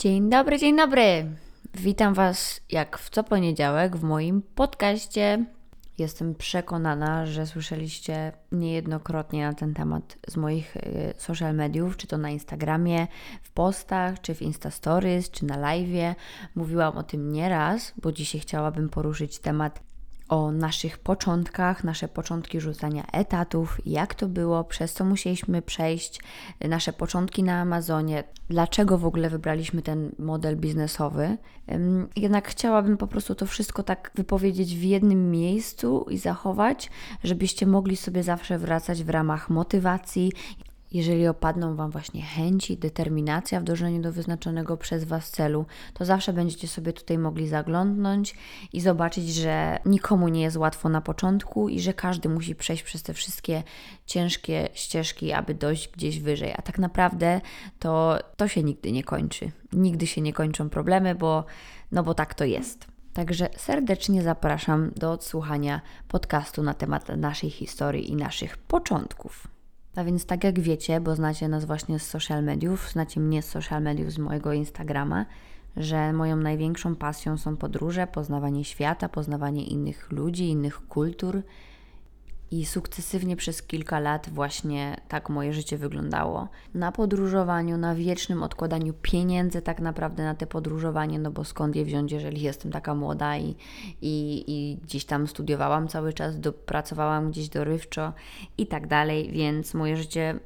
Dzień dobry, dzień dobry. Witam Was jak w co poniedziałek w moim podcaście. Jestem przekonana, że słyszeliście niejednokrotnie na ten temat z moich y, social mediów, czy to na Instagramie, w postach, czy w Insta Stories, czy na live. Mówiłam o tym nieraz, bo dzisiaj chciałabym poruszyć temat o naszych początkach, nasze początki rzucania etatów, jak to było, przez co musieliśmy przejść, nasze początki na Amazonie, dlaczego w ogóle wybraliśmy ten model biznesowy. Jednak chciałabym po prostu to wszystko tak wypowiedzieć w jednym miejscu i zachować, żebyście mogli sobie zawsze wracać w ramach motywacji jeżeli opadną Wam właśnie chęci, determinacja w dążeniu do wyznaczonego przez Was celu, to zawsze będziecie sobie tutaj mogli zaglądnąć i zobaczyć, że nikomu nie jest łatwo na początku i że każdy musi przejść przez te wszystkie ciężkie ścieżki, aby dojść gdzieś wyżej. A tak naprawdę to, to się nigdy nie kończy. Nigdy się nie kończą problemy, bo, no bo tak to jest. Także serdecznie zapraszam do odsłuchania podcastu na temat naszej historii i naszych początków. A więc tak jak wiecie, bo znacie nas właśnie z social mediów, znacie mnie z social mediów, z mojego Instagrama, że moją największą pasją są podróże, poznawanie świata, poznawanie innych ludzi, innych kultur, i sukcesywnie przez kilka lat właśnie tak moje życie wyglądało. Na podróżowaniu, na wiecznym odkładaniu pieniędzy tak naprawdę na te podróżowanie, no bo skąd je wziąć, jeżeli jestem taka młoda i, i, i gdzieś tam studiowałam cały czas, do, pracowałam gdzieś dorywczo i tak dalej, więc moje życie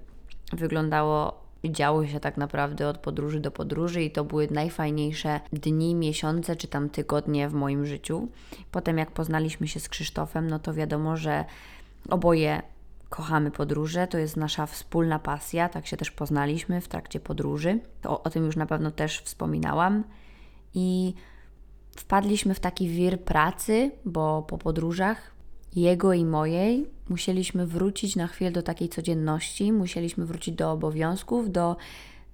wyglądało działo się tak naprawdę od podróży do podróży i to były najfajniejsze dni, miesiące czy tam tygodnie w moim życiu. Potem jak poznaliśmy się z Krzysztofem, no to wiadomo, że Oboje kochamy podróże, to jest nasza wspólna pasja, tak się też poznaliśmy w trakcie podróży. To, o tym już na pewno też wspominałam. I wpadliśmy w taki wir pracy, bo po podróżach jego i mojej musieliśmy wrócić na chwilę do takiej codzienności, musieliśmy wrócić do obowiązków, do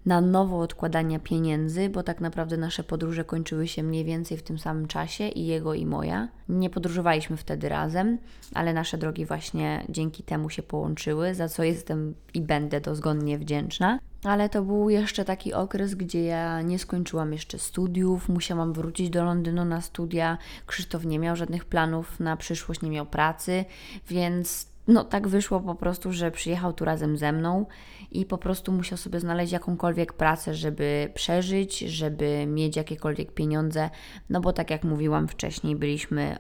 na nowo odkładania pieniędzy, bo tak naprawdę nasze podróże kończyły się mniej więcej w tym samym czasie i jego i moja. Nie podróżowaliśmy wtedy razem, ale nasze drogi właśnie dzięki temu się połączyły, za co jestem i będę dozgonnie wdzięczna. Ale to był jeszcze taki okres, gdzie ja nie skończyłam jeszcze studiów, musiałam wrócić do Londynu na studia. Krzysztof nie miał żadnych planów na przyszłość, nie miał pracy, więc no tak wyszło po prostu, że przyjechał tu razem ze mną i po prostu musiał sobie znaleźć jakąkolwiek pracę, żeby przeżyć, żeby mieć jakiekolwiek pieniądze, no bo tak jak mówiłam wcześniej, byliśmy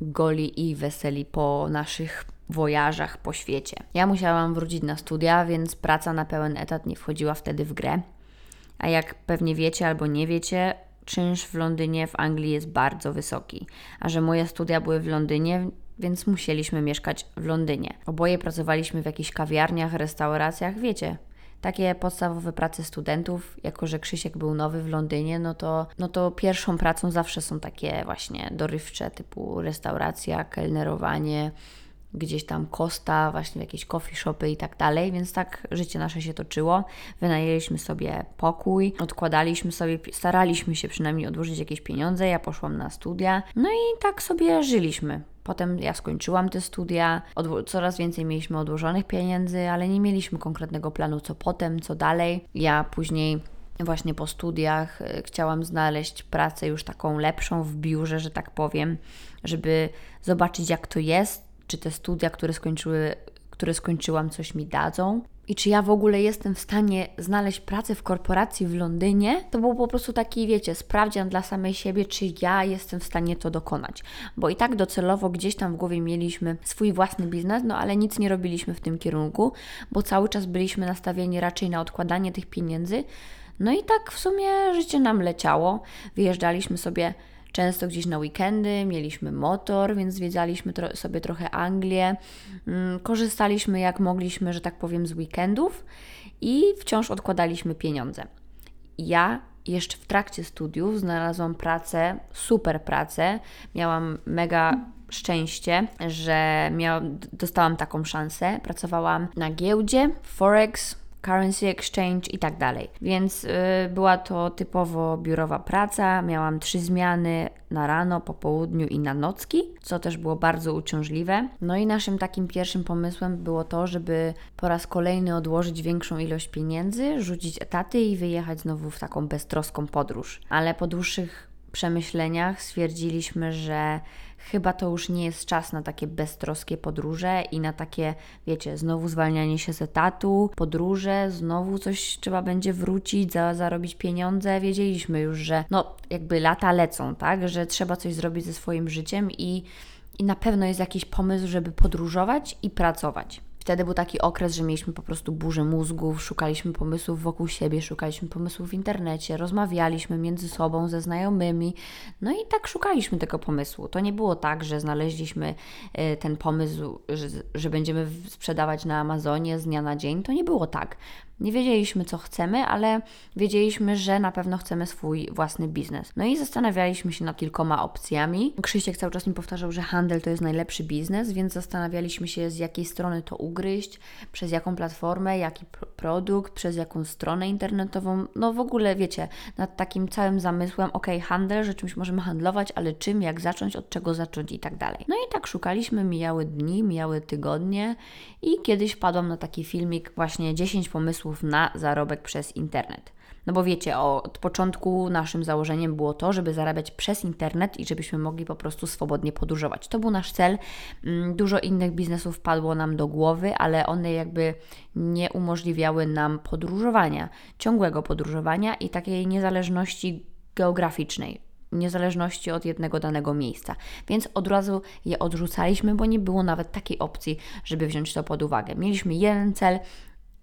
goli i weseli po naszych wojażach po świecie. Ja musiałam wrócić na studia, więc praca na pełen etat nie wchodziła wtedy w grę. A jak pewnie wiecie albo nie wiecie, czynsz w Londynie, w Anglii jest bardzo wysoki. A że moje studia były w Londynie, więc musieliśmy mieszkać w Londynie. Oboje pracowaliśmy w jakichś kawiarniach, restauracjach, wiecie. Takie podstawowe prace studentów, jako że Krzysiek był nowy w Londynie, no to, no to pierwszą pracą zawsze są takie właśnie dorywcze, typu restauracja, kelnerowanie, gdzieś tam kosta, właśnie w jakieś coffee shopy i tak dalej, więc tak życie nasze się toczyło. Wynajęliśmy sobie pokój, odkładaliśmy sobie, staraliśmy się przynajmniej odłożyć jakieś pieniądze, ja poszłam na studia, no i tak sobie żyliśmy. Potem ja skończyłam te studia, coraz więcej mieliśmy odłożonych pieniędzy, ale nie mieliśmy konkretnego planu, co potem, co dalej. Ja później właśnie po studiach y, chciałam znaleźć pracę już taką lepszą w biurze, że tak powiem, żeby zobaczyć jak to jest, czy te studia, które skończyły, które skończyłam, coś mi dadzą i czy ja w ogóle jestem w stanie znaleźć pracę w korporacji w Londynie, to był po prostu taki, wiecie, sprawdzian dla samej siebie, czy ja jestem w stanie to dokonać. Bo i tak docelowo gdzieś tam w głowie mieliśmy swój własny biznes, no ale nic nie robiliśmy w tym kierunku, bo cały czas byliśmy nastawieni raczej na odkładanie tych pieniędzy. No i tak w sumie życie nam leciało. Wyjeżdżaliśmy sobie często gdzieś na weekendy, mieliśmy motor, więc zwiedzaliśmy tro sobie trochę Anglię. Mm, korzystaliśmy jak mogliśmy, że tak powiem, z weekendów i wciąż odkładaliśmy pieniądze. Ja jeszcze w trakcie studiów znalazłam pracę, super pracę. Miałam mega szczęście, że miał, dostałam taką szansę. Pracowałam na giełdzie Forex currency exchange i tak dalej. Więc y, była to typowo biurowa praca. Miałam trzy zmiany na rano, po południu i na nocki, co też było bardzo uciążliwe. No i naszym takim pierwszym pomysłem było to, żeby po raz kolejny odłożyć większą ilość pieniędzy, rzucić etaty i wyjechać znowu w taką beztroską podróż. Ale po dłuższych przemyśleniach stwierdziliśmy, że chyba to już nie jest czas na takie beztroskie podróże i na takie, wiecie, znowu zwalnianie się z etatu, podróże, znowu coś trzeba będzie wrócić, za, zarobić pieniądze. Wiedzieliśmy już, że no jakby lata lecą, tak, że trzeba coś zrobić ze swoim życiem i, i na pewno jest jakiś pomysł, żeby podróżować i pracować. Wtedy był taki okres, że mieliśmy po prostu burzę mózgów, szukaliśmy pomysłów wokół siebie, szukaliśmy pomysłów w internecie, rozmawialiśmy między sobą, ze znajomymi, no i tak szukaliśmy tego pomysłu. To nie było tak, że znaleźliśmy e, ten pomysł, że, że będziemy sprzedawać na Amazonie z dnia na dzień. To nie było tak. Nie wiedzieliśmy, co chcemy, ale wiedzieliśmy, że na pewno chcemy swój własny biznes. No i zastanawialiśmy się nad kilkoma opcjami. Krzysiek cały czas mi powtarzał, że handel to jest najlepszy biznes, więc zastanawialiśmy się, z jakiej strony to ugryźć, przez jaką platformę, jaki produkt, przez jaką stronę internetową. No w ogóle wiecie, nad takim całym zamysłem, ok, handel, że czymś możemy handlować, ale czym, jak zacząć, od czego zacząć i tak dalej. No i tak szukaliśmy, mijały dni, mijały tygodnie i kiedyś wpadłam na taki filmik, właśnie 10 pomysłów na zarobek przez internet. No bo wiecie, od początku naszym założeniem było to, żeby zarabiać przez internet i żebyśmy mogli po prostu swobodnie podróżować. To był nasz cel. Mm, dużo innych biznesów padło nam do głowy, ale one jakby nie umożliwiały nam podróżowania, ciągłego podróżowania i takiej niezależności geograficznej niezależności od jednego danego miejsca. Więc od razu je odrzucaliśmy, bo nie było nawet takiej opcji, żeby wziąć to pod uwagę. Mieliśmy jeden cel,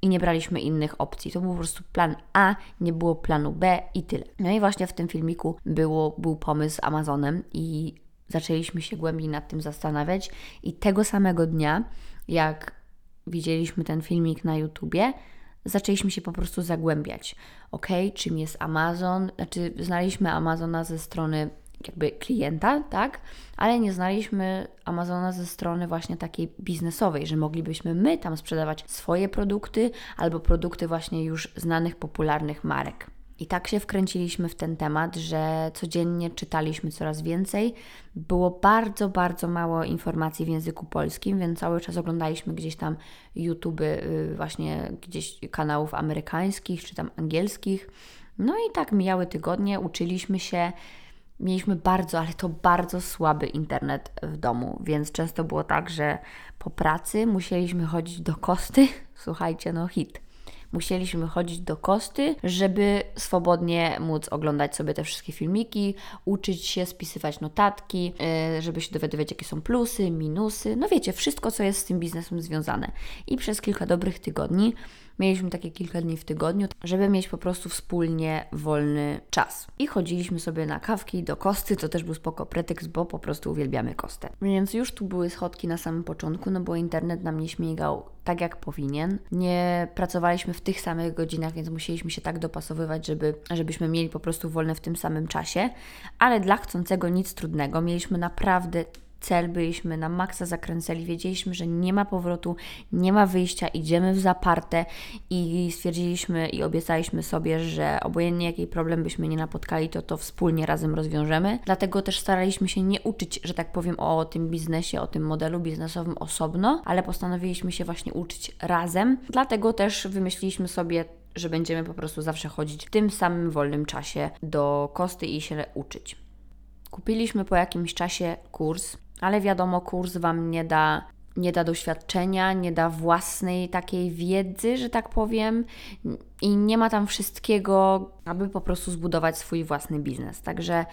i nie braliśmy innych opcji. To był po prostu plan A, nie było planu B i tyle. No i właśnie w tym filmiku było, był pomysł z Amazonem i zaczęliśmy się głębiej nad tym zastanawiać i tego samego dnia, jak widzieliśmy ten filmik na YouTubie, zaczęliśmy się po prostu zagłębiać. Ok, czym jest Amazon? Znaczy, znaliśmy Amazona ze strony jakby klienta, tak? Ale nie znaliśmy Amazona ze strony właśnie takiej biznesowej, że moglibyśmy my tam sprzedawać swoje produkty albo produkty właśnie już znanych, popularnych marek. I tak się wkręciliśmy w ten temat, że codziennie czytaliśmy coraz więcej. Było bardzo, bardzo mało informacji w języku polskim, więc cały czas oglądaliśmy gdzieś tam YouTube, y, właśnie gdzieś kanałów amerykańskich czy tam angielskich. No i tak mijały tygodnie, uczyliśmy się mieliśmy bardzo, ale to bardzo słaby internet w domu, więc często było tak, że po pracy musieliśmy chodzić do kosty. Słuchajcie, no hit. Musieliśmy chodzić do kosty, żeby swobodnie móc oglądać sobie te wszystkie filmiki, uczyć się, spisywać notatki, yy, żeby się dowiadywać, jakie są plusy, minusy. No wiecie, wszystko, co jest z tym biznesem związane. I przez kilka dobrych tygodni Mieliśmy takie kilka dni w tygodniu, żeby mieć po prostu wspólnie wolny czas. I chodziliśmy sobie na kawki do Kosty, to też był spoko pretekst, bo po prostu uwielbiamy Kostę. Więc już tu były schodki na samym początku, no bo internet nam nie śmigał tak jak powinien. Nie pracowaliśmy w tych samych godzinach, więc musieliśmy się tak dopasowywać, żeby, żebyśmy mieli po prostu wolne w tym samym czasie. Ale dla chcącego nic trudnego, mieliśmy naprawdę cel byliśmy na maksa zakręceni, wiedzieliśmy, że nie ma powrotu, nie ma wyjścia, idziemy w zaparte i stwierdziliśmy i obiecaliśmy sobie, że obojętnie jaki problem byśmy nie napotkali, to to wspólnie razem rozwiążemy. Dlatego też staraliśmy się nie uczyć, że tak powiem, o tym biznesie, o tym modelu biznesowym osobno, ale postanowiliśmy się właśnie uczyć razem. Dlatego też wymyśliliśmy sobie że będziemy po prostu zawsze chodzić w tym samym wolnym czasie do kosty i się uczyć. Kupiliśmy po jakimś czasie kurs ale wiadomo, kurs Wam nie da, nie da doświadczenia, nie da własnej takiej wiedzy, że tak powiem, i nie ma tam wszystkiego, aby po prostu zbudować swój własny biznes. Także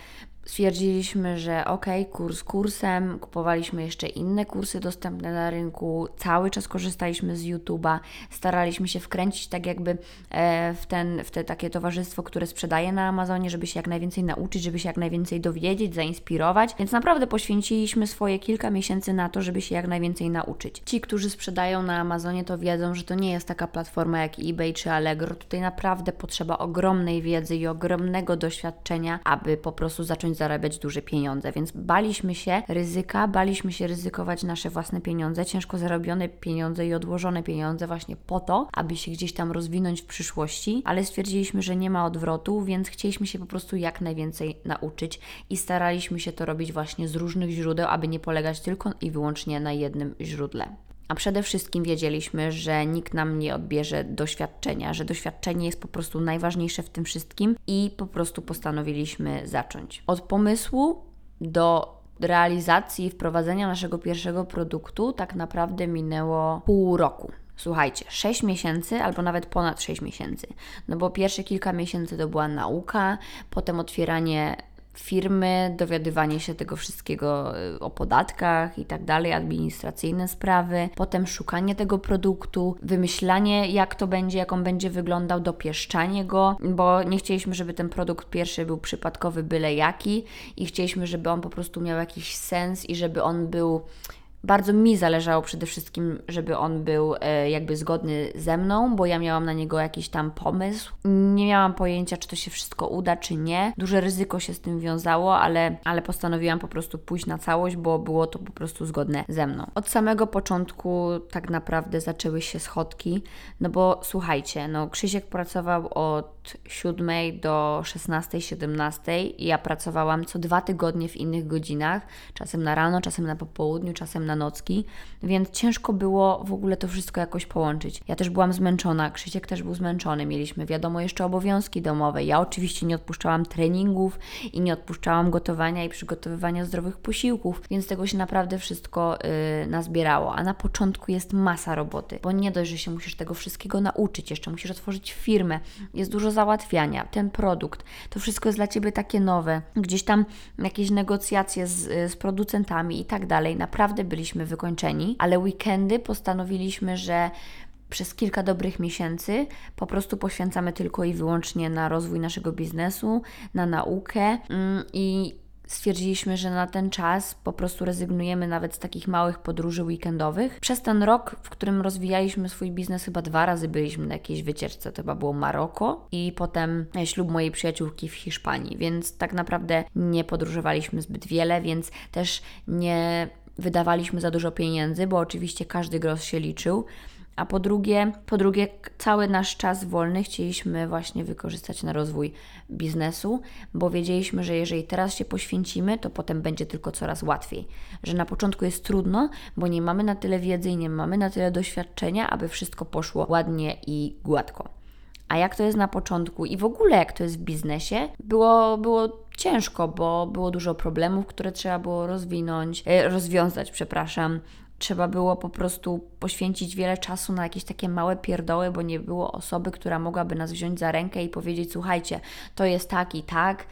stwierdziliśmy, że ok, kurs kursem, kupowaliśmy jeszcze inne kursy dostępne na rynku, cały czas korzystaliśmy z YouTube'a, staraliśmy się wkręcić tak jakby e, w, ten, w te takie towarzystwo, które sprzedaje na Amazonie, żeby się jak najwięcej nauczyć, żeby się jak najwięcej dowiedzieć, zainspirować, więc naprawdę poświęciliśmy swoje kilka miesięcy na to, żeby się jak najwięcej nauczyć. Ci, którzy sprzedają na Amazonie, to wiedzą, że to nie jest taka platforma jak eBay czy Allegro, tutaj naprawdę potrzeba ogromnej wiedzy i ogromnego doświadczenia, aby po prostu zacząć zarabiać duże pieniądze. Więc baliśmy się ryzyka, baliśmy się ryzykować nasze własne pieniądze, ciężko zarobione pieniądze i odłożone pieniądze właśnie po to, aby się gdzieś tam rozwinąć w przyszłości, ale stwierdziliśmy, że nie ma odwrotu, więc chcieliśmy się po prostu jak najwięcej nauczyć i staraliśmy się to robić właśnie z różnych źródeł, aby nie polegać tylko i wyłącznie na jednym źródle. A przede wszystkim wiedzieliśmy, że nikt nam nie odbierze doświadczenia, że doświadczenie jest po prostu najważniejsze w tym wszystkim i po prostu postanowiliśmy zacząć. Od pomysłu do realizacji i wprowadzenia naszego pierwszego produktu tak naprawdę minęło pół roku. Słuchajcie, 6 miesięcy albo nawet ponad 6 miesięcy. No bo pierwsze kilka miesięcy to była nauka, potem otwieranie firmy, dowiadywanie się tego wszystkiego y, o podatkach i tak dalej, administracyjne sprawy, potem szukanie tego produktu, wymyślanie jak to będzie, jak on będzie wyglądał, dopieszczanie go, bo nie chcieliśmy, żeby ten produkt pierwszy był przypadkowy byle jaki i chcieliśmy, żeby on po prostu miał jakiś sens i żeby on był bardzo mi zależało przede wszystkim, żeby on był e, jakby zgodny ze mną, bo ja miałam na niego jakiś tam pomysł. Nie miałam pojęcia, czy to się wszystko uda, czy nie. Duże ryzyko się z tym wiązało, ale, ale postanowiłam po prostu pójść na całość, bo było to po prostu zgodne ze mną. Od samego początku tak naprawdę zaczęły się schodki, no bo słuchajcie, no Krzysiek pracował od 7 do 16, 17 i ja pracowałam co dwa tygodnie w innych godzinach, czasem na rano, czasem na popołudniu, czasem na nocki, więc ciężko było w ogóle to wszystko jakoś połączyć. Ja też byłam zmęczona, Krzysiek też był zmęczony, mieliśmy wiadomo jeszcze obowiązki domowe. Ja oczywiście nie odpuszczałam treningów i nie odpuszczałam gotowania i przygotowywania zdrowych posiłków, więc tego się naprawdę wszystko yy, nazbierało. A na początku jest masa roboty, bo nie dość, że się musisz tego wszystkiego nauczyć, jeszcze musisz otworzyć firmę, jest dużo załatwiania, ten produkt, to wszystko jest dla Ciebie takie nowe, gdzieś tam jakieś negocjacje z, z producentami i tak dalej. Naprawdę byliśmy wykończeni, ale weekendy postanowiliśmy, że przez kilka dobrych miesięcy po prostu poświęcamy tylko i wyłącznie na rozwój naszego biznesu, na naukę mm, i stwierdziliśmy, że na ten czas po prostu rezygnujemy nawet z takich małych podróży weekendowych. Przez ten rok, w którym rozwijaliśmy swój biznes, chyba dwa razy byliśmy na jakiejś wycieczce, to chyba było Maroko i potem ślub mojej przyjaciółki w Hiszpanii, więc tak naprawdę nie podróżowaliśmy zbyt wiele, więc też nie wydawaliśmy za dużo pieniędzy, bo oczywiście każdy grosz się liczył. A po drugie, po drugie, cały nasz czas wolny chcieliśmy właśnie wykorzystać na rozwój biznesu, bo wiedzieliśmy, że jeżeli teraz się poświęcimy, to potem będzie tylko coraz łatwiej. Że na początku jest trudno, bo nie mamy na tyle wiedzy i nie mamy na tyle doświadczenia, aby wszystko poszło ładnie i gładko. A jak to jest na początku i w ogóle jak to jest w biznesie, było, było ciężko, bo było dużo problemów, które trzeba było rozwinąć, e, rozwiązać, przepraszam. Trzeba było po prostu poświęcić wiele czasu na jakieś takie małe pierdoły, bo nie było osoby, która mogłaby nas wziąć za rękę i powiedzieć: Słuchajcie, to jest tak i tak.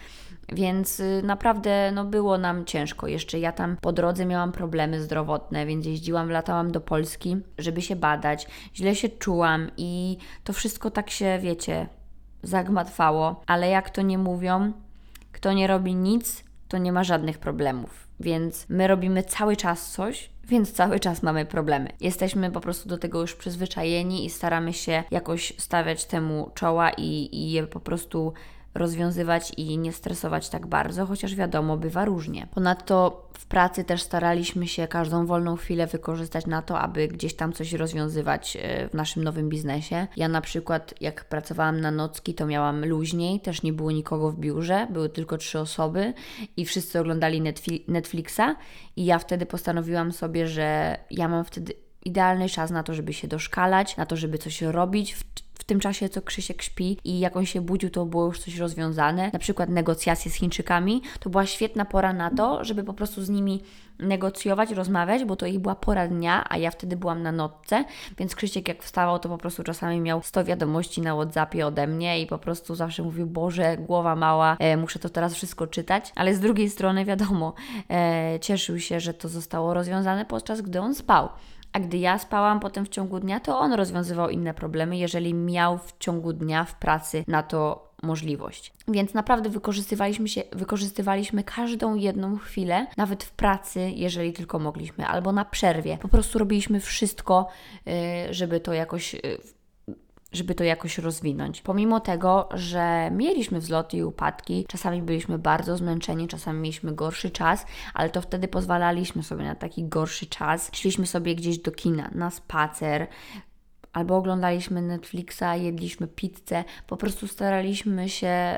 Więc y, naprawdę no, było nam ciężko. Jeszcze ja tam po drodze miałam problemy zdrowotne, więc jeździłam, latałam do Polski, żeby się badać. Źle się czułam i to wszystko tak się, wiecie, zagmatwało. Ale jak to nie mówią, kto nie robi nic, to nie ma żadnych problemów. Więc my robimy cały czas coś, więc cały czas mamy problemy. Jesteśmy po prostu do tego już przyzwyczajeni i staramy się jakoś stawiać temu czoła i, i je po prostu rozwiązywać i nie stresować tak bardzo, chociaż wiadomo, bywa różnie. Ponadto w pracy też staraliśmy się każdą wolną chwilę wykorzystać na to, aby gdzieś tam coś rozwiązywać e, w naszym nowym biznesie. Ja na przykład, jak pracowałam na nocki, to miałam luźniej, też nie było nikogo w biurze, były tylko trzy osoby i wszyscy oglądali Netflixa i ja wtedy postanowiłam sobie, że ja mam wtedy idealny czas na to, żeby się doszkalać, na to, żeby coś robić w, tym czasie, co Krzysiek śpi i jak on się budził, to było już coś rozwiązane. Na przykład negocjacje z Chińczykami. To była świetna pora na to, żeby po prostu z nimi negocjować, rozmawiać, bo to ich była pora dnia, a ja wtedy byłam na nocce, więc Krzysiek jak wstawał, to po prostu czasami miał 100 wiadomości na Whatsappie ode mnie i po prostu zawsze mówił, Boże, głowa mała, e, muszę to teraz wszystko czytać, ale z drugiej strony wiadomo, e, cieszył się, że to zostało rozwiązane podczas gdy on spał. A gdy ja spałam potem w ciągu dnia, to on rozwiązywał inne problemy, jeżeli miał w ciągu dnia w pracy na to możliwość. Więc naprawdę wykorzystywaliśmy, się, wykorzystywaliśmy każdą jedną chwilę, nawet w pracy, jeżeli tylko mogliśmy, albo na przerwie. Po prostu robiliśmy wszystko, y, żeby to jakoś y, żeby to jakoś rozwinąć. Pomimo tego, że mieliśmy wzloty i upadki, czasami byliśmy bardzo zmęczeni, czasami mieliśmy gorszy czas, ale to wtedy pozwalaliśmy sobie na taki gorszy czas. Szliśmy sobie gdzieś do kina, na spacer, albo oglądaliśmy Netflixa, jedliśmy pizzę, po prostu staraliśmy się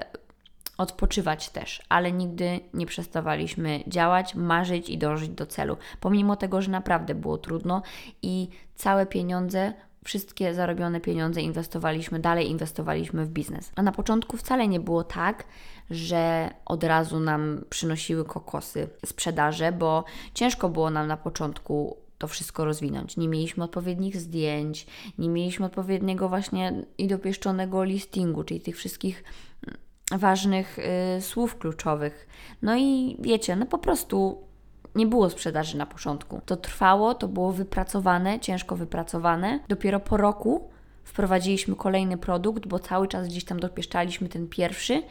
odpoczywać też, ale nigdy nie przestawaliśmy działać, marzyć i dążyć do celu. Pomimo tego, że naprawdę było trudno i całe pieniądze wszystkie zarobione pieniądze inwestowaliśmy, dalej inwestowaliśmy w biznes. A na początku wcale nie było tak, że od razu nam przynosiły kokosy sprzedaże, bo ciężko było nam na początku to wszystko rozwinąć. Nie mieliśmy odpowiednich zdjęć, nie mieliśmy odpowiedniego właśnie i dopieszczonego listingu, czyli tych wszystkich mm, ważnych y, słów kluczowych. No i wiecie, no po prostu nie było sprzedaży na początku. To trwało, to było wypracowane, ciężko wypracowane. Dopiero po roku wprowadziliśmy kolejny produkt, bo cały czas gdzieś tam dopieszczaliśmy ten pierwszy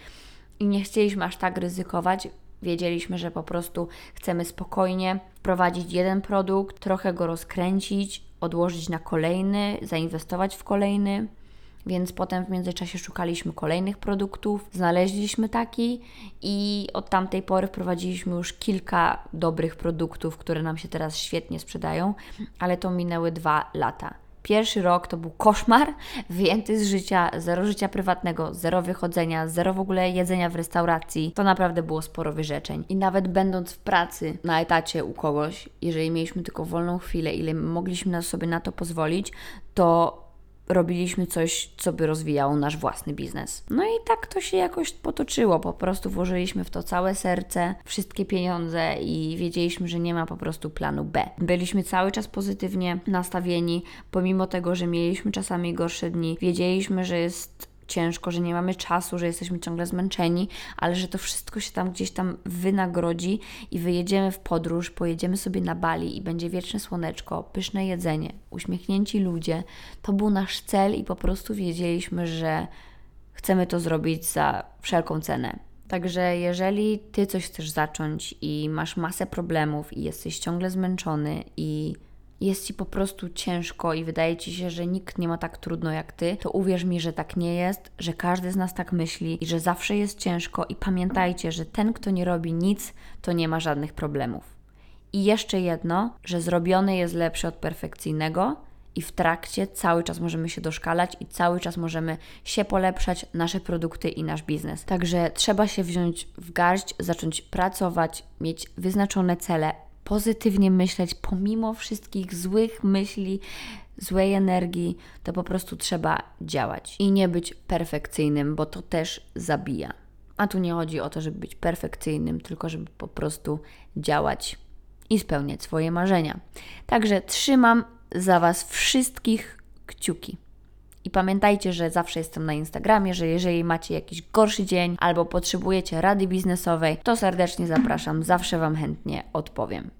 i nie chcieliśmy aż tak ryzykować. Wiedzieliśmy, że po prostu chcemy spokojnie wprowadzić jeden produkt, trochę go rozkręcić, odłożyć na kolejny, zainwestować w kolejny. Więc potem w międzyczasie szukaliśmy kolejnych produktów, znaleźliśmy taki i od tamtej pory wprowadziliśmy już kilka dobrych produktów, które nam się teraz świetnie sprzedają, ale to minęły dwa lata. Pierwszy rok to był koszmar, wyjęty z życia, zero życia prywatnego, zero wychodzenia, zero w ogóle jedzenia w restauracji. To naprawdę było sporo wyrzeczeń. I nawet będąc w pracy na etacie u kogoś, jeżeli mieliśmy tylko wolną chwilę, ile mogliśmy sobie na to pozwolić, to robiliśmy coś, co by rozwijało nasz własny biznes. No i tak to się jakoś potoczyło. Po prostu włożyliśmy w to całe serce, wszystkie pieniądze i wiedzieliśmy, że nie ma po prostu planu B. Byliśmy cały czas pozytywnie nastawieni, pomimo tego, że mieliśmy czasami gorsze dni. Wiedzieliśmy, że jest ciężko, że nie mamy czasu, że jesteśmy ciągle zmęczeni, ale że to wszystko się tam gdzieś tam wynagrodzi i wyjedziemy w podróż, pojedziemy sobie na Bali i będzie wieczne słoneczko, pyszne jedzenie, uśmiechnięci ludzie. To był nasz cel i po prostu wiedzieliśmy, że chcemy to zrobić za wszelką cenę. Także jeżeli ty coś chcesz zacząć i masz masę problemów i jesteś ciągle zmęczony i jest ci po prostu ciężko i wydaje ci się, że nikt nie ma tak trudno jak ty, to uwierz mi, że tak nie jest, że każdy z nas tak myśli i że zawsze jest ciężko. I pamiętajcie, że ten, kto nie robi nic, to nie ma żadnych problemów. I jeszcze jedno, że zrobiony jest lepszy od perfekcyjnego. I w trakcie cały czas możemy się doszkalać i cały czas możemy się polepszać, nasze produkty i nasz biznes. Także trzeba się wziąć w garść, zacząć pracować, mieć wyznaczone cele, pozytywnie myśleć, pomimo wszystkich złych myśli, złej energii, to po prostu trzeba działać i nie być perfekcyjnym, bo to też zabija. A tu nie chodzi o to, żeby być perfekcyjnym, tylko żeby po prostu działać i spełniać swoje marzenia. Także trzymam za Was wszystkich kciuki. I pamiętajcie, że zawsze jestem na Instagramie, że jeżeli macie jakiś gorszy dzień albo potrzebujecie rady biznesowej, to serdecznie zapraszam, zawsze Wam chętnie odpowiem.